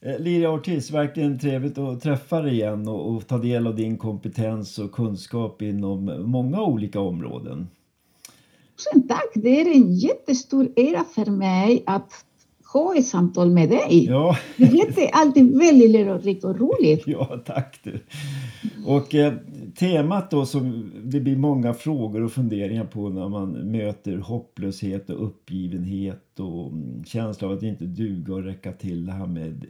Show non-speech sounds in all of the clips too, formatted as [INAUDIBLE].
Eh, Liria Ortiz, verkligen trevligt att träffa dig igen och, och, ta del av din kompetens och kunskap inom många olika områden. Tusen tack! Det är en jättestor ära för mig att ha ett samtal med dig. Ja. Det är alltid väldigt lärorikt och roligt. [LAUGHS] Ja, tack du. Och eh, temat då som det blir många frågor och funderingar på när man möter hopplöshet och uppgivenhet och mm, känsla av att inte duga och räcka till. Det här med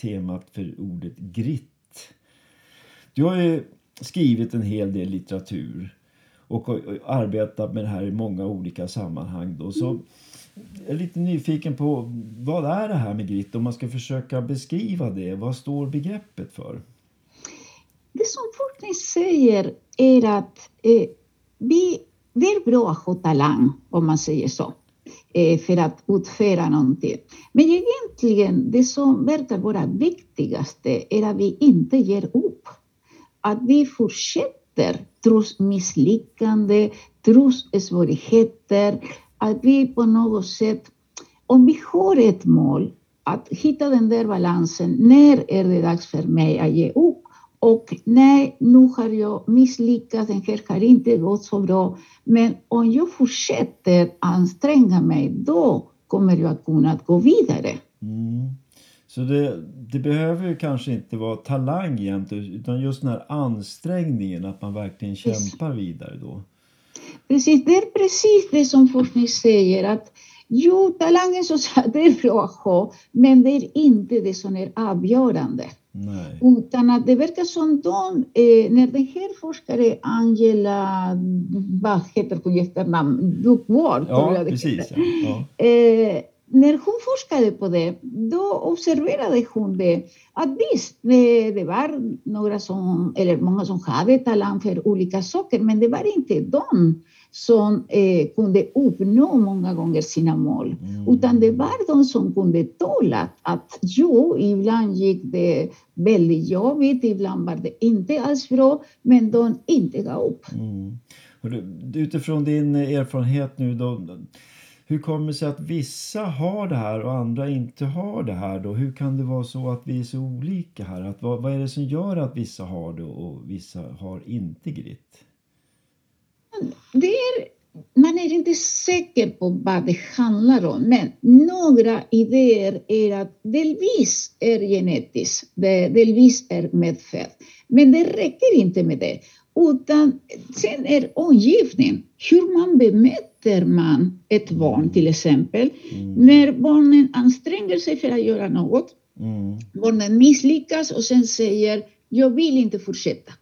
temat för ordet grit. Du har ju skrivit en hel del litteratur och arbetat med det här i många olika sammanhang. Då. Så jag är lite nyfiken på vad är det här med grit. om man ska försöka beskriva det. Vad står begreppet för? Det som forskning säger är att eh, vi, det är bra att ha talang, om man säger så, Eh, för att utföra någonting. Men egentligen, det som verkar vara viktigaste är att vi inte ger upp. Att vi fortsätter trots misslyckande, trots svårigheter, att vi på något sätt, om vi har ett mål, att hitta den där balansen. När är det dags för mig att ge upp? Och nej, nu har jag misslyckats, den här har inte gått så bra. Men om jag fortsätter anstränga mig, då kommer jag att kunna gå vidare. Mm. Så det, det behöver kanske inte vara talang egentligen, utan just den här ansträngningen, att man verkligen kämpar vidare då? Precis, det är precis det som forskning säger att jo, talangen så det är bra att ha, men det är inte det som är avgörande. Nej. Utan att det verkar som de, eh, när den här forskaren Angela, vad heter hon i efternamn, Duckworth, ja, precis, ja. Ja. Eh, när hon forskade på det, då observerade hon det. Att visst, det, det var några som, eller många som hade talang för olika saker, men det var inte de som eh, kunde uppnå många gånger sina mål. Mm. Utan det var de som kunde tåla att jo, ibland gick det väldigt jobbigt, ibland var det inte alls bra, men de inte gav upp. Mm. Utifrån din erfarenhet nu då, hur kommer det sig att vissa har det här och andra inte har det här? Då? Hur kan det vara så att vi är så olika här? Att, vad, vad är det som gör att vissa har det och vissa har inte gritt? Det är, man är inte säker på vad det handlar om, men några idéer är att delvis är genetiskt, delvis är medfött. Men det räcker inte med det, utan sen är omgivningen, hur man bemöter man ett barn till exempel. Mm. När barnen anstränger sig för att göra något, mm. barnen misslyckas och sen säger jag vill inte fortsätta.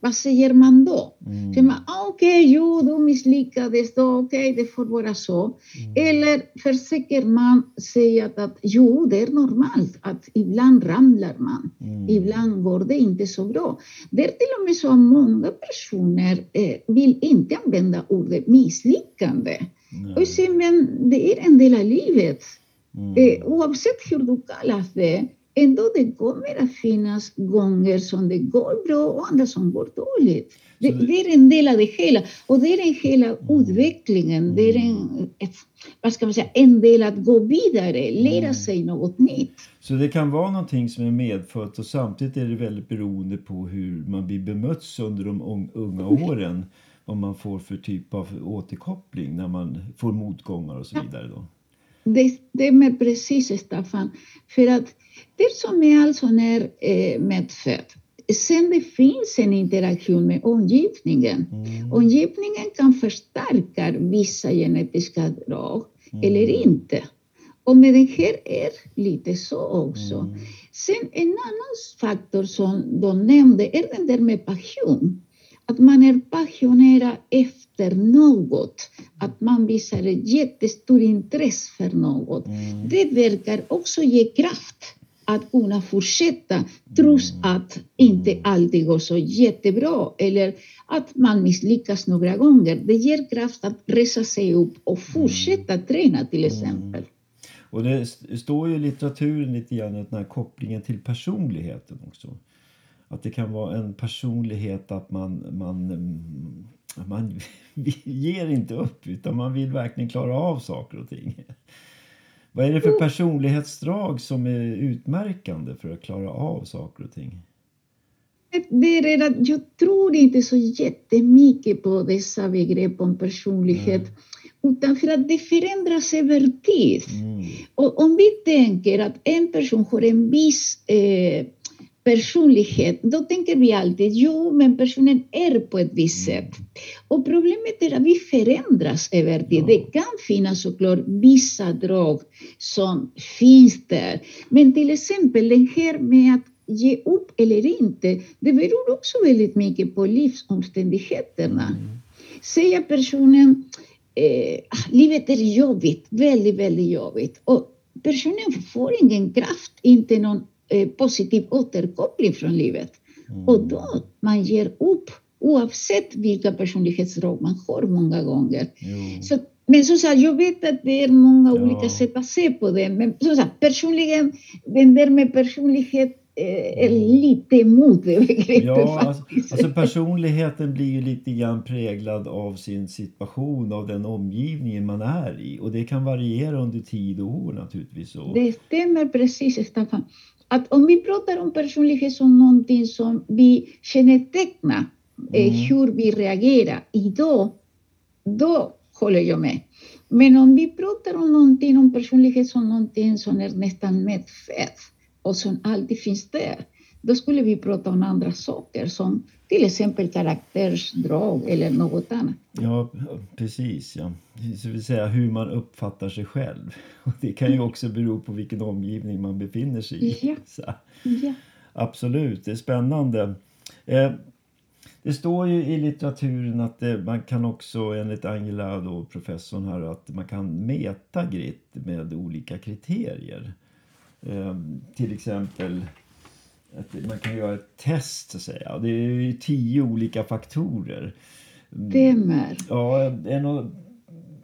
Vad säger man då? Mm. Säger man ah, okej, okay, jo, du misslyckades, då okej, okay, det får vara så. Mm. Eller försöker man säga att, jo, det är normalt att ibland ramlar man, mm. ibland går det inte så bra. Det är till och med så att många personer eh, vill inte använda ordet misslyckande. Och säger, men det är en del av livet. Mm. Eh, oavsett hur du kallar det, ändå det kommer att finnas gånger som det går bra och andra som går dåligt. Det, det, är en del av det hela. Och det är en hela mm. utvecklingen. Det är en, ett, vad ska man säga, en del att gå vidare, lära mm. sig något nytt. Så det kan vara någonting som är medfött och samtidigt är det väldigt beroende på hur man blir bemött under de unga åren. Vad man får för typ av återkoppling när man får motgångar och så vidare. Då. Det stämmer precis, Staffan. För att det som är alltså när eh, medfött. Sen det finns en interaktion med omgivningen. Mm. Omgivningen kan förstärka vissa genetiska drag mm. eller inte. Och med det här är lite så också. Mm. Sen en annan faktor som de nämnde är den där med passion. Att man är passionerad efter något. Att man visar ett jättestort intresse för något. Mm. Det verkar också ge kraft att kunna fortsätta trots mm. att inte alltid går så jättebra eller att man misslyckas några gånger. Det ger kraft att resa sig upp och fortsätta mm. träna till exempel. Mm. Och det står ju i litteraturen lite grann den här kopplingen till personligheten också. Att det kan vara en personlighet att man, man, man [LAUGHS] ger inte upp utan man vill verkligen klara av saker och ting. Vad är det för personlighetsdrag som är utmärkande för att klara av saker och ting? Det är redan, jag tror inte så jättemycket på dessa begrepp om personlighet. Mm. Utan för att det förändras över tid. Mm. Och om vi tänker att en person har en viss eh, personlighet, då tänker vi alltid jo, men personen är på ett visst mm. sätt. Och problemet är att vi förändras över tid. Det kan finnas såklart vissa drag som finns där. Men till exempel det här med att ge upp eller inte, det beror också väldigt mycket på livsomständigheterna. Mm. Säger personen eh, livet är jobbigt, väldigt, väldigt jobbigt och personen får ingen kraft, inte någon eh, positiv återkoppling från livet. Mm. Och då man ger upp oavsett vilka personlighetsdrag man har många gånger. Så, men som sagt, jag vet att det är många ja. olika sätt att se på det. Men som sagt, personligen, den där med personlighet är eh, lite emot det begreppet ja, alltså, alltså, personligheten blir ju lite grann präglad av sin situation, av den omgivningen man är i. Och det kan variera under tid och år naturligtvis. Det stämmer precis Staffan. Att om vi pratar om personlighet som någonting som vi kännetecknar, eh, mm. hur vi reagerar idag, då håller jag med. Men om vi pratar om någonting om personlighet som någonting som är nästan medfött, och som alltid finns där, då skulle vi prata om andra saker som till exempel karaktärsdrag eller något annat. Ja, precis. Ja. Så vill säga hur man uppfattar sig själv. [LAUGHS] Och det kan ju också bero på vilken omgivning man befinner sig i. Ja. [LAUGHS] ja. Absolut, det är spännande. Eh, det står ju i litteraturen att det, man kan också, enligt Angela, då, professorn här, att man kan mäta grit med olika kriterier. Eh, till exempel att man kan göra ett test så att säga. Det är ju tio olika faktorer. Stämmer. Ja, en,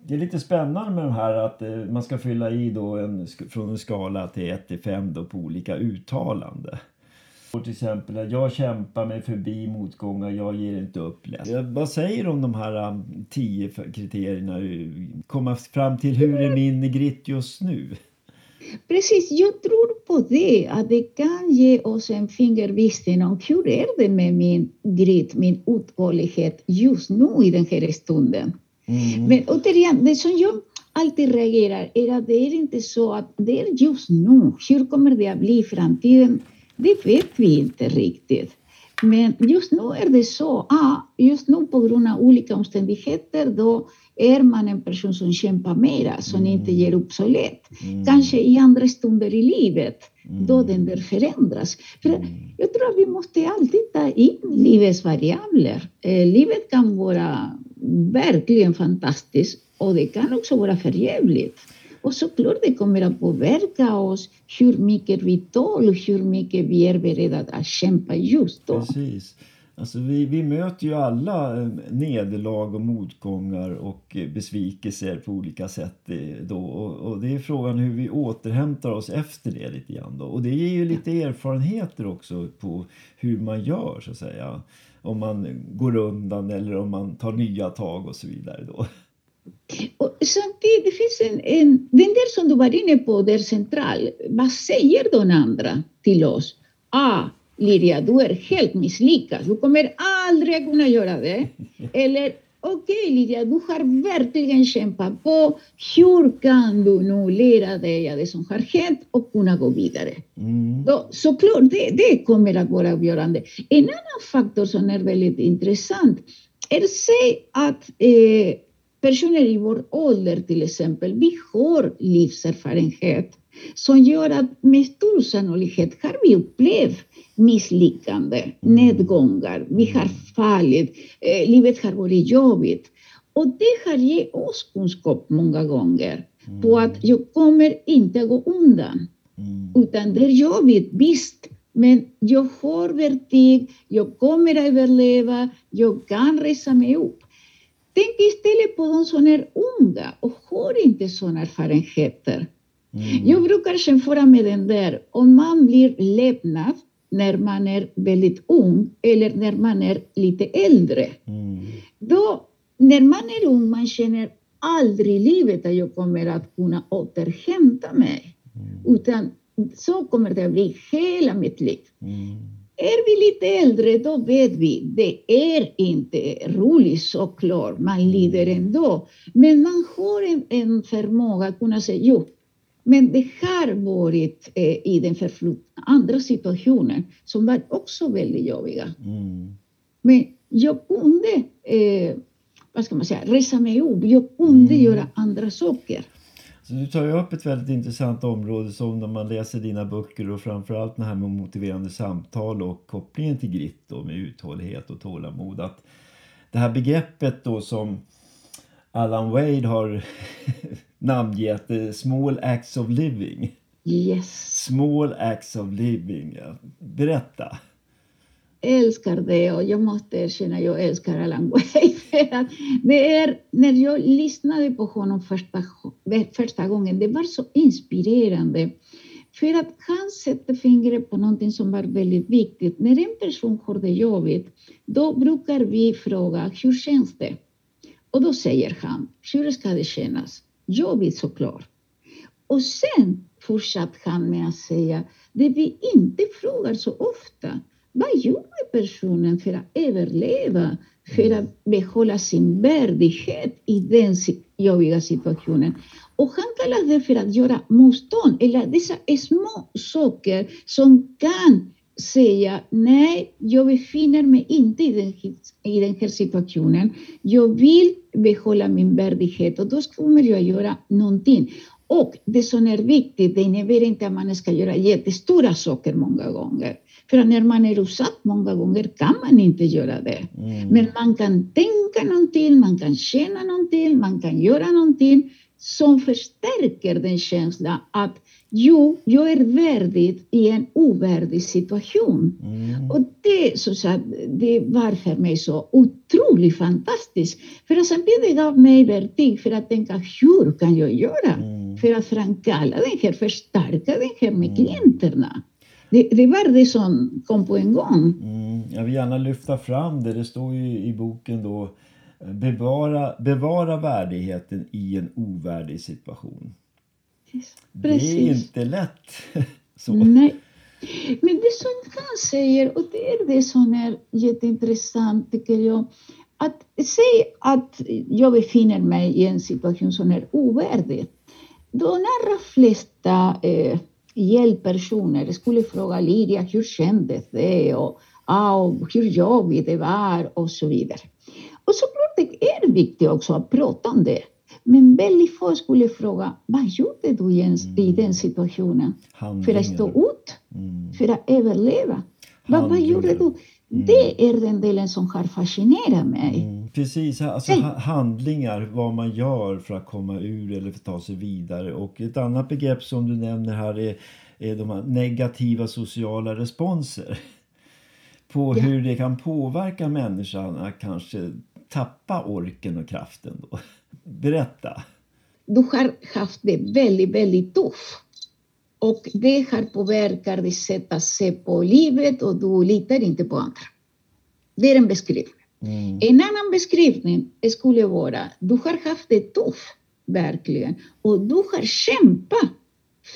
det är lite spännande med de här att eh, man ska fylla i då en, från en skala till 1 till 5 då på olika uttalande. Och till exempel att jag kämpar mig förbi motgångar, jag ger inte upp lätt. Vad säger du om de här um, tio kriterierna? Komma fram till hur är min grit just nu? Precis, jag tror på det, att det kan ge oss en fingervisning om hur är det med min grit, min uthållighet just nu i den här stunden. Mm. Men återigen, det som jag alltid reagerar är att det är inte så att det är just nu. Hur kommer det att bli i framtiden? Det vet vi inte riktigt. Men just nu är det så, ah, just nu på grund av olika omständigheter då är man en person som kämpar mera, som mm. inte ger upp så lätt. Mm. Kanske i andra stunder i livet, mm. då den där förändras. För mm. jag tror att vi måste alltid ta in livets variabler. Eh, livet kan vara verkligen fantastiskt och det kan också vara förjävligt. Och såklart det kommer att påverka oss hur mycket vi tål, hur mycket vi är beredda att kämpa just då. Precis. Alltså vi, vi möter ju alla eh, nederlag och motgångar och eh, besvikelser på olika sätt eh, då. Och, och, det är frågan hur vi återhämtar oss efter det lite grann då. Och det ger ju lite erfarenheter också på hur man gör så att säga. Om man går undan eller om man tar nya tag och så vidare då. Och samtidigt, det finns en, en, den där som du var inne på, där central. Vad säger de andra till oss? Ah, Liria, du är helt misslyckad. Du kommer aldrig kunna göra det. [LAUGHS] Eller okej okay, Lidia, du har verkligen kämpat på. Hur kan du nu lära dig av det som har hänt och kunna gå vidare? Mm. Då, såklart, det, det kommer att vara avgörande. En annan faktor som är väldigt intressant är säg att eh, personer i vår ålder till exempel, vi har livserfarenhet som gör att med stor sannolikhet har vi upplevt misslyckande, mm. nedgångar, vi har fallit, eh, livet har varit jobbigt. Och det har gett oss kunskap många gånger mm. på att jag kommer inte gå undan. Mm. Utan det är jobbigt, visst, men jag har vertig, jag kommer att överleva, jag kan resa mig upp. Tänk istället på de som är unga och har inte sådana erfarenheter. Mm. Jag brukar jämföra med den där, om man blir lämnad när man är väldigt ung eller när man är lite äldre. Mm. Då, när man är ung, man känner aldrig i livet att jag kommer att kunna återhämta mig. Mm. Utan så kommer det att bli hela mitt liv. Mm. Är vi lite äldre, då vet vi, det är inte roligt såklart, man lider ändå. Men man har en, en förmåga att kunna säga, jo, men det har varit eh, i den förflutna andra situationer som var också väldigt jobbiga. Mm. Men jag kunde, eh, vad ska man säga, resa mig upp, jag kunde Mm. göra andra saker. Så du tar ju upp ett väldigt intressant område som när man läser dina böcker och framförallt det här med motiverande samtal och kopplingen till grit då med uthållighet och tålamod. Att det här begreppet då som Alan Wade har [LAUGHS] namngett small acts of living. Yes. Small acts of living. Berätta. älskar det och jag måste erkänna jag älskar Alan [LAUGHS] att det är, när jag lyssnade på honom första, första gången, det var så inspirerande. För att han sätter fingret på någonting som var väldigt viktigt. När en person har det jobbigt, då brukar vi fråga hur känns det? Och då säger han, hur ska det kännas? Jobbigt såklart. Och sen fortsatte han med att säga, det vi inte frågar så ofta, vad gjorde personen för att överleva, för att behålla sin värdighet i den jobbiga situationen? Och han kallar det för att göra motstånd, eller dessa små saker som kan säga nej, jag befinner mig inte i den, i den här situationen. Jag vill behålla min värdighet och då kommer jag göra någonting. Och det som är viktigt, det innebär inte att man ska göra jättestora saker många gånger. För när man är utsatt många gånger kan man inte göra det. Mm. Men man kan tänka någonting, man kan känna någonting, man kan göra någonting som förstärker den känslan att jo, jag är värdig i en ovärdig situation. Mm. Och det, så säga, det var för mig så otroligt fantastiskt. För att samtidigt gav mig verktyg för att tänka hur kan jag göra Mm. för att framkalla den här, förstärka den här med Mm. klienterna. Det, det var det som kom på en gång. Mm, jag vill gärna lyfta fram det. Det står ju i boken då bevara, bevara värdigheten i en ovärdig situation. Det är Precis. inte lätt. [LAUGHS] Så. Nej. Men det som han säger, och det är det som är jätteintressant tycker jag, att säg att jag befinner mig i en situation som är ovärdig. De allra flesta eh, hjälppersoner skulle fråga Lydia, hur kändes det? Och, ah, hur jobbigt det var och så vidare. Och såklart det är viktigt också att prata om det. Men väldigt få skulle fråga, vad gjorde du Jens i den situationen? För att stå Handlingar. ut, Mm. för att överleva. Vad, vad Handlingar. gjorde du? Det är den delen som har fascinerat mig. Mm, precis, alltså ha- handlingar, vad man gör för att komma ur eller för att ta sig vidare. Och ett annat begrepp som du nämner här är, är de negativa sociala responser. [LAUGHS] På Ja. hur det kan påverka människan att kanske tappa orken och kraften. Då. Berätta. Du har haft det väldigt, väldigt tufft. Och det har påverkat ditt sätt att se på livet och du litar inte på andra. Det är en beskrivning. Mm. En annan beskrivning skulle vara, du har haft det tufft, verkligen. Och du har kämpat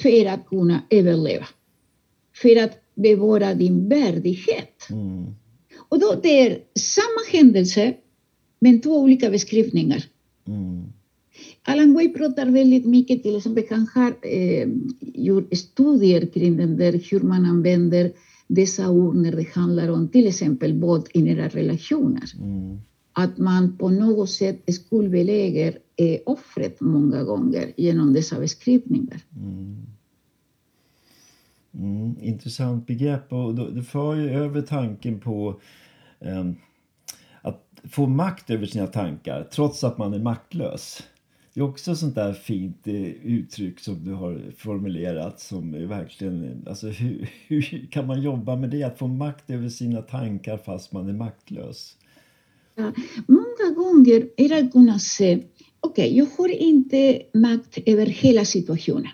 för att kunna överleva. För att bevara din värdighet. Mm. Och då det är samma händelse, men två olika beskrivningar. Mm. Alan Way pratar väldigt mycket, till exempel han har eh, gjort studier kring den där hur man använder dessa ord när det handlar om till exempel våld i nära relationer. Mm. Att man på något sätt skuldbelägger eh, offret många gånger genom dessa beskrivningar. Mm. Mm, intressant begrepp och det för ju över tanken på att få makt över sina tankar trots att man är maktlös. Det är också sånt där fint eh, uttryck som du har formulerat som är verkligen, alltså hur, [LAUGHS] hur kan man jobba med det? Att få makt över sina tankar fast man är maktlös. Ja, många gånger är det att kunna se, okej, jag har inte makt över hela situationen.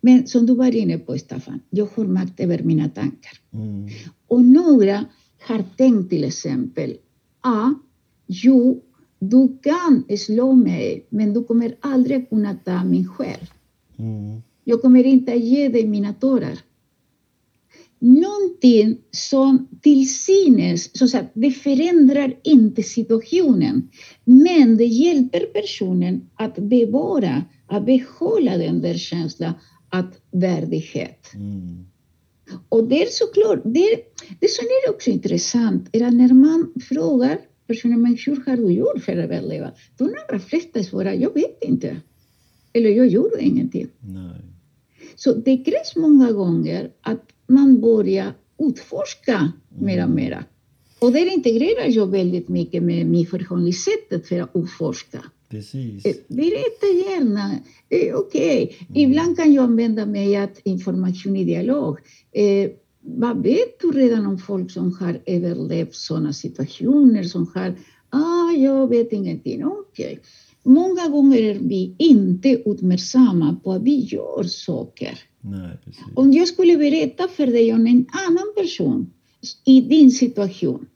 Men som du var inne på, Staffan, jag har makt över mina tankar. Mm. Och några har tänkt till exempel, ah, jo, du kan slå mig, men du kommer aldrig kunna ta min själ. Mm. Jag kommer inte att ge dig mina tårar. Någonting som till synes, så att det förändrar inte situationen, men det hjälper personen att bevara, att behålla den där känslan av värdighet. Mm. Och det är såklart, det, det som är också intressant är att när man frågar personen, men hur har du gjort för att överleva? De allra flesta svarar, jag vet inte. Eller jag gjorde ingenting. Nej. Så det krävs många gånger att man börjar utforska mera och mera. Och där integrerar jag väldigt mycket med mitt förhållningssättet för att utforska. Precis. Eh, Berätta gärna. Eh, Okej, ibland kan jag använda mig av information i dialog. Eh, vad vet du redan om folk som har överlevt sådana situationer? Som har, ah, jag vet ingenting. Okej. Många gånger är vi inte uppmärksamma på att vi gör saker. Nej, precis. Om jag skulle berätta för dig om en annan person i din situation,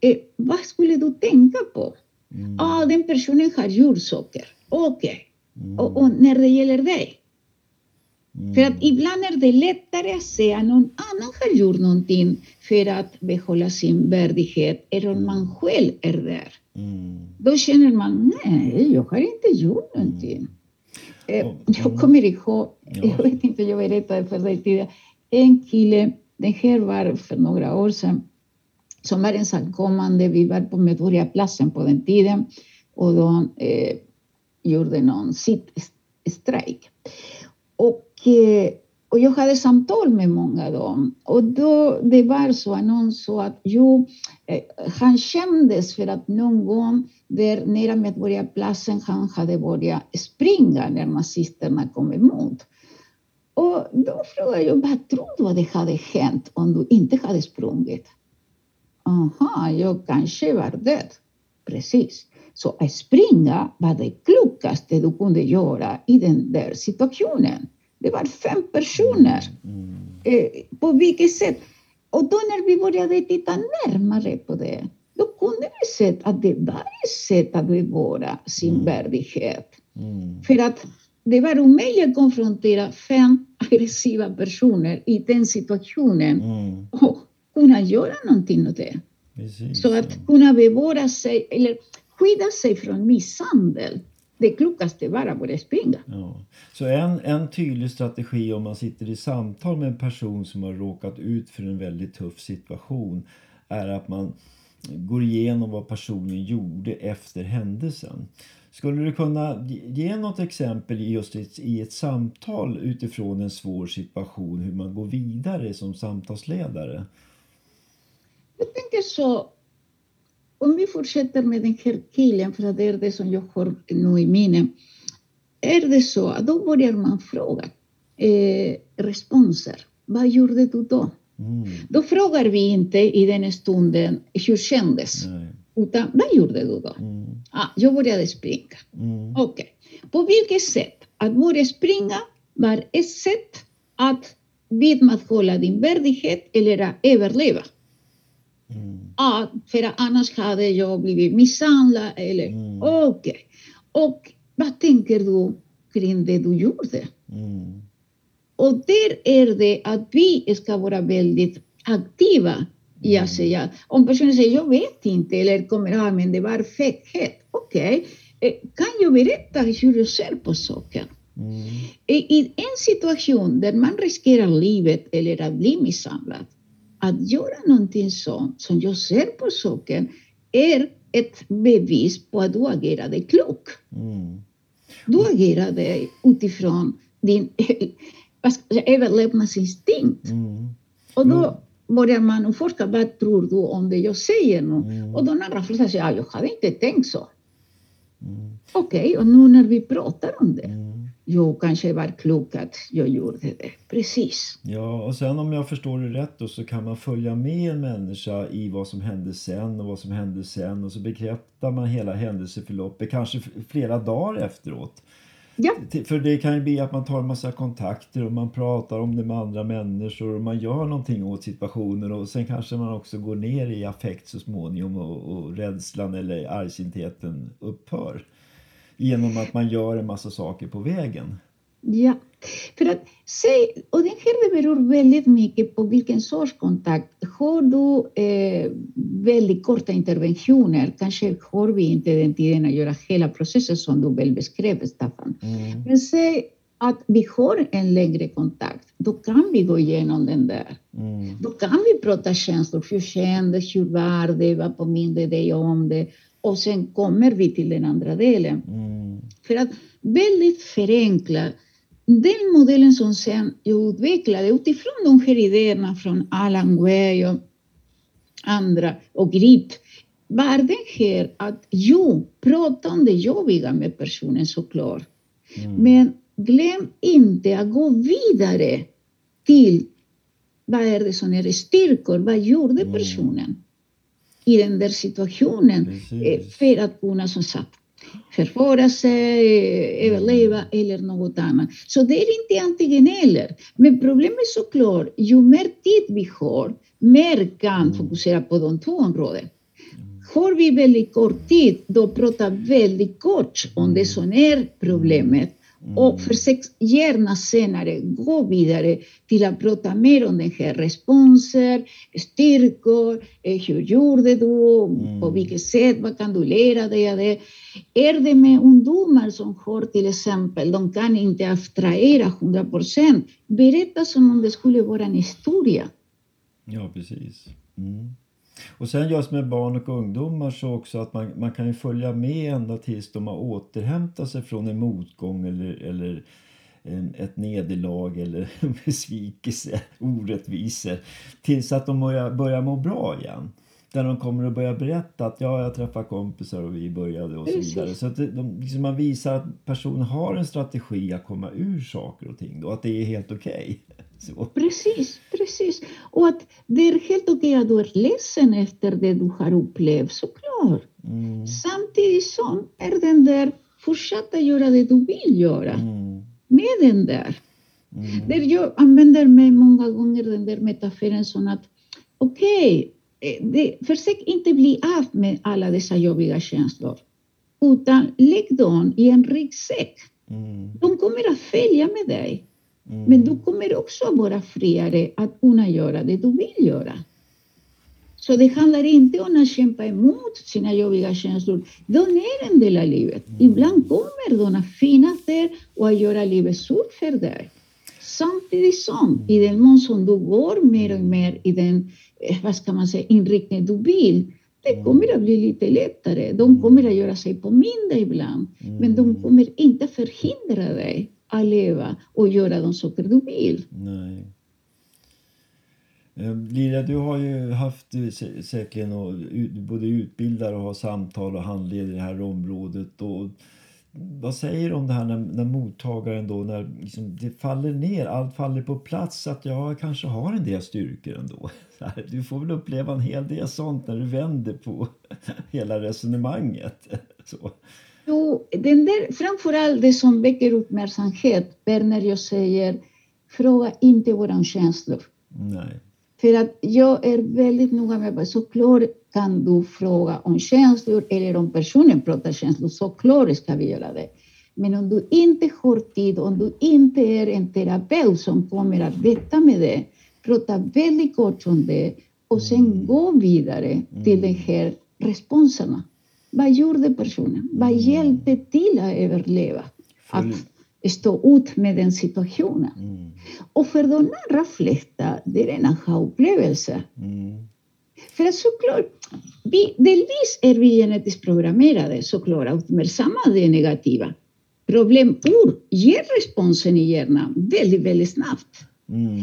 eh, vad skulle du tänka på? Mm. Ah, den personen har gjort saker. Okej. Mm. Och, och när det gäller dig? Mm. För att ibland är det lättare att säga någon annan har gjort någonting för att behålla sin värdighet, eller om man själv är där. Då känner man, nej, jag har inte gjort någonting. Eh, Jag kommer ihåg, Ja. jag vet inte, jag berättade för dig tidigare, en kille, det här var för några år sedan, som är ensamkommande, vi var på Medborgarplatsen på den tiden och de eh, gjorde någon sittstrejk. Och, eh, och jag hade samtal med många av dem och då det var så att någon sa att jo, eh, han kändes för att någon gång där nära Medborgarplatsen han hade börjat springa när nazisterna kom emot. Och då frågade jag, vad tror du att det hade hänt om du inte hade sprungit? Aha, jag kanske var död. Precis. Så att springa var det klokaste du kunde göra i den där situationen. Det var fem personer. Mm. Eh, på vilket sätt? Och då när vi började titta närmare på det, då kunde vi se att det var ett sätt att bevara sin Mm. värdighet. Mm. För att det var omöjligt att konfrontera fem aggressiva personer i den situationen Mm. och kunna göra någonting åt det. Precis. Så att kunna bevara sig eller skydda sig från misshandel, det klokaste var att börja springa. Ja. Så en, en tydlig strategi om man sitter i samtal med en person som har råkat ut för en väldigt tuff situation är att man går igenom vad personen gjorde efter händelsen. Skulle du kunna ge- något exempel just i ett samtal utifrån en svår situation hur man går vidare som samtalsledare? Jag tänker så, om vi fortsätter med den här killen, för det är det som jag har nu i minne. Är det så att då börjar man fråga eh, responser. Vad gjorde du då? Mm. Då frågar vi inte i den stunden hur kändes, Nej. utan vad gjorde du då? Mm. Ah, jag började springa. Mm. Okej. På vilket sätt? Att börja springa var ett sätt att vidmakthålla din värdighet eller att överleva. Mm. Ja, för att annars hade jag blivit misshandlad eller Mm. okej. Och vad tänker du kring det du gjorde? Mm. Och där är det att vi ska vara väldigt aktiva i att säga, om personen säger jag vet inte eller kommer ja men det var feghet. Okej, eh, kan jag berätta hur jag ser på saken? Mm. I, I en situation där man riskerar livet eller att bli misshandlad, att göra någonting sånt som jag ser på saken är ett bevis på att du agerade klok. Mm. Du agerade utifrån din [LAUGHS] överlevnadsinstinkt. Mm. Och då börjar man utforska, vad tror du om det jag säger nu? Mm. Och de andra flesta säger, ja, jag hade inte tänkt så. Mm. Okej, och nu när vi pratar om det, Mm. Jag kanske var klok att jag gjorde det. Precis. Ja, och sen om jag förstår det rätt då så kan man följa med en människa i vad som hände sen och vad som hände sen och så bekräftar man hela händelseförloppet kanske flera dagar efteråt. Ja. För det kan ju bli att man tar en massa kontakter och man pratar om det med andra människor och man gör någonting åt situationen och sen kanske man också går ner i affekt så småningom och, och rädslan eller argsintheten upphör. Genom att man gör en massa saker på vägen. Ja, för att säg, och det här det beror väldigt mycket på vilken sorts kontakt. Har du eh, väldigt korta interventioner, kanske har vi inte den tiden att göra hela processen som du väl beskrev, Staffan. Mm. Men säg att vi har en längre kontakt, då kan vi gå igenom den där. Mm. Då kan vi prata känslor. Hur kändes, hur var det, vad påminde dig om det? Och sen kommer vi till den andra delen. Mm. För att väldigt förenkla den modellen som sen jag utvecklade utifrån de här idéerna från Alan Way och andra och GRIP var det här att jo, prata om det jobbiga med personen såklart. Mm. Men glöm inte att gå vidare till vad är det som är styrkor, vad gjorde Mm. personen i den där situationen eh, Precis. för att kunna som sagt förföra sig, eh, överleva eller något annat. Så det är inte antingen eller. Men problemet är såklart, ju mer tid vi har, mer kan fokusera på de två områdena. Har vi väldigt kort tid, då pratar väldigt kort om det som är problemet. Och försök gärna senare gå vidare till att prata mer om den här responser, styrkor, eh, hur gjorde du, på vilket sätt, vad kan du lära dig av det? Är det med ungdomar som har till exempel, de kan inte abstrahera 100 procent, berätta som om det skulle vara en historia. Ja, precis. Mm. Och sen just med barn och ungdomar så också att man, man kan följa med ända tills de har återhämtat sig från en motgång eller, eller ett nederlag eller [LAUGHS] en besvikelse, orättvisor. Tills att de börjar, börjar må bra igen. Där de kommer att börja berätta att ja, jag träffade kompisar och vi började och så vidare. Så att de, liksom man visar att personen har en strategi att komma ur saker och ting då, att det är helt okej. Så. Precis, precis. Och att det är helt okej att du är ledsen efter det du har upplevt, såklart. Mm, Samtidigt som är den där, fortsätta göra det du vill göra mm, med den där. mm, Där jag använder mig många gånger den där metaforen som att okej, eh, det- försök inte bli av med alla dessa jobbiga känslor. Utan lägg dem i en ryggsäck. mm, De kommer att följa med dig. Mm. Men du kommer också vara friare att kunna göra det du vill göra. Så det handlar inte om att kämpa emot sina jobbiga känslor. De är en del av livet. Ibland kommer de att finnas där och att göra livet surt för dig. Samtidigt som, i den mån som du går mer och mer i den, eh, vad ska man säga, inriktning du vill, det kommer att bli lite lättare. De kommer att göra sig påminda ibland, men de kommer inte förhindra dig att leva och göra de saker du vill. Nej. Eh, Lilja, du har ju haft eh, säkerligen och, både utbildar och har samtal och handleder i det här området. Och, vad säger du om det här när, när mottagaren då, när liksom det faller ner, allt faller på plats, att jag kanske har en del styrkor ändå. [LAUGHS] Du får väl uppleva en hel del sånt när du vänder på [LAUGHS] hela resonemanget. [LAUGHS] Så. Jo, den där, framförallt det som väcker uppmärksamhet är när jag säger fråga inte våra känslor. Nej. För att jag är väldigt noga med att såklart kan du fråga om känslor eller om personen pratar känslor, såklart ska vi göra det. Men om du inte har tid, om du inte är en terapeut som kommer att veta med det, prata väldigt kort om det och sen gå vidare till de här responserna. Vad gjorde personen? Vad hjälpte till att överleva? Att stå ut med den situationen. Mm. Och för de allra flesta, det är en aha-upplevelse. Mm. För att såklart, vi, delvis är vi genetiskt programmerade såklart att uppmärksamma det negativa. Problemord ger responsen i hjärnan väldigt, väldigt snabbt. Mm.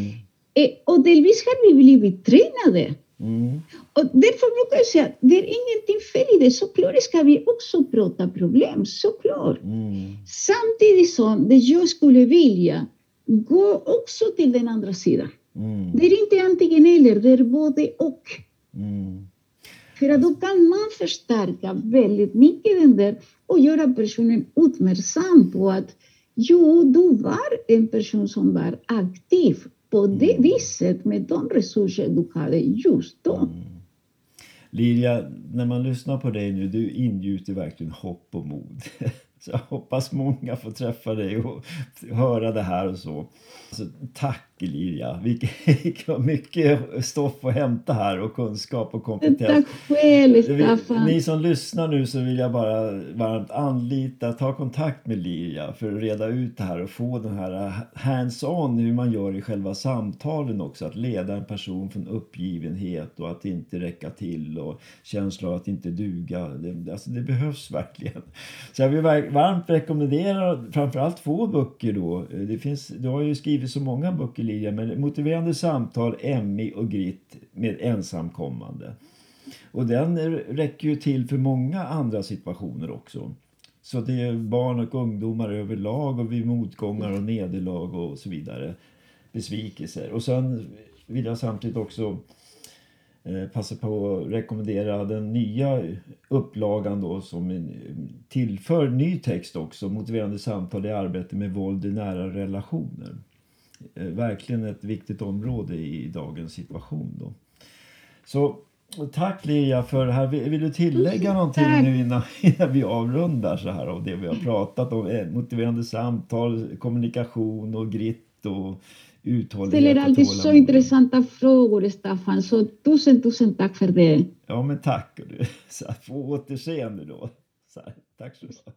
Eh, Och delvis har vi blivit tränade. Mm. Och därför brukar jag säga att det är ingenting fel i det. Såklart ska vi också prata problem, såklart. Mm. Samtidigt som det jag skulle vilja gå också till den andra sidan. Mm. Det är inte antingen eller, det är både och. Mm. För att då kan man förstärka väldigt mycket den där och göra personen uppmärksam på att Jo, du var en person som var aktiv på det viset med de resurser du hade just då. Mm. Liria, när man lyssnar på dig nu, du ingjuter verkligen hopp och mod. [LAUGHS] Så jag hoppas många får träffa dig och höra det här och så. så tack Liria! Vilket [LAUGHS] mycket stoff att hämta här och kunskap och kompetens. Ni som lyssnar nu så vill jag bara varmt anlita, ta kontakt med Liria för att reda ut det här och få den här hands-on hur man gör i själva samtalen också. Att leda en person från uppgivenhet och att inte räcka till och känsla av att inte duga. Det, alltså det behövs verkligen. Så jag vill varmt rekommendera framförallt två böcker då. Det finns, du har ju skrivit så många böcker Lilia, men Motiverande samtal, Emmy och Grit, med ensamkommande. Och den räcker ju till för många andra situationer också. Så det är barn och ungdomar överlag och vid motgångar och nederlag och så vidare. Besvikelser. Och sen vill jag samtidigt också eh, passa på att rekommendera den nya upplagan då som tillför ny text också. Motiverande samtal i arbete med våld i nära relationer. Eh, verkligen ett viktigt område i dagens situation då. Så tack Lea för det här. Vill du tillägga någonting tack. nu innan, [LAUGHS] innan vi avrundar så här av det vi har pratat om? Eh, motiverande samtal, kommunikation och gritt och uthållighet ställer alltid så intressanta frågor, Staffan. Så tusen, tusen tack för det. Ja, men tack. [LAUGHS] Så här, på återseende då. Så här, tack så mycket.